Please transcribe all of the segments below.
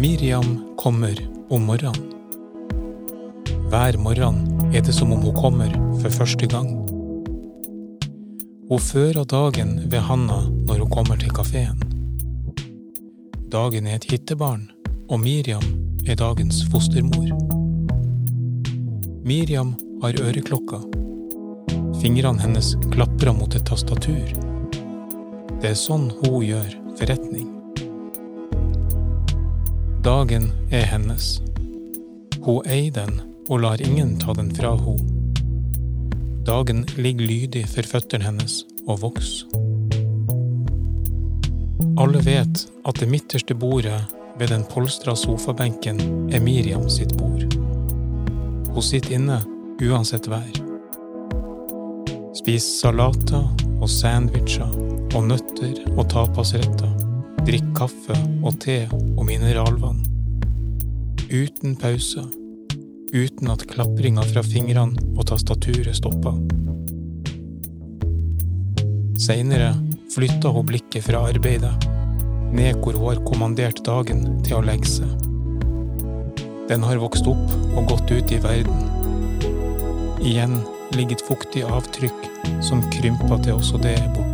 Miriam kommer om morgenen. Hver morgen er det som om hun kommer for første gang. Hun fører dagen ved handa når hun kommer til kafeen. Dagen er et hittebarn, og Miriam er dagens fostermor. Miriam har øreklokka. Fingrene hennes klaprer mot et tastatur. Det er sånn hun gjør forretning. Dagen er hennes. Hun eier den og lar ingen ta den fra henne. Dagen ligger lydig for føttene hennes og vokser. Alle vet at det midterste bordet ved den polstra sofabenken er Miriam sitt bord. Hun sitter inne uansett vær. Spiser salater og sandwicher og nøtter og tapasretter. Drikk kaffe og te og mineralvann. Uten pause. Uten at klapringa fra fingrene og tastaturet stoppa. Seinere flytta hun blikket fra arbeidet, ned hvor hun har kommandert dagen til å legge seg. Den har vokst opp og gått ut i verden. Igjen ligger et fuktig avtrykk som krymper til også det er borte.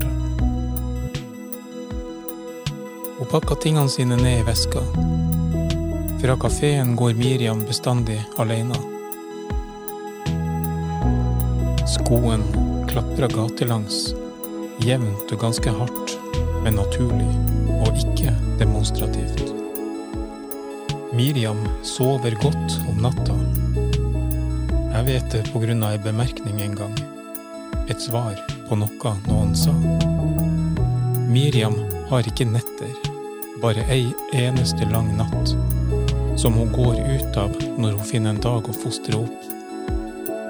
Hun pakker tingene sine ned i veska. Fra kafeen går Miriam bestandig alene. Skoen klaprer gatelangs, jevnt og ganske hardt, men naturlig, og ikke demonstrativt. Miriam sover godt om natta. Jeg vet det på grunn av ei bemerkning en gang. Et svar på noe noen sa. Miriam har ikke netter, bare ei eneste lang natt, som hun går ut av når hun finner en dag å fostre opp,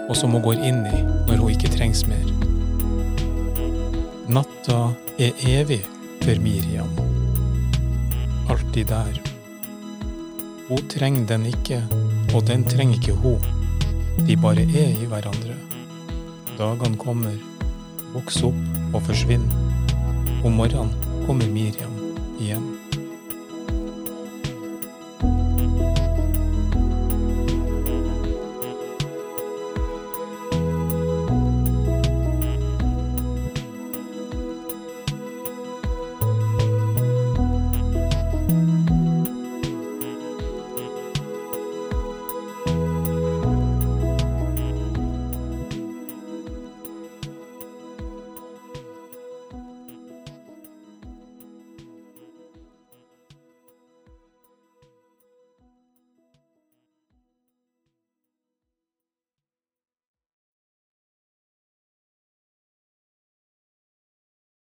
og som hun går inn i når hun ikke trengs mer. Natta er evig for Miriam. Alltid der. Hun trenger den ikke, og den trenger ikke hun. De bare er i hverandre. Dagene kommer, vokser opp og forsvinner. Om morgenen kommer Miriam igjen.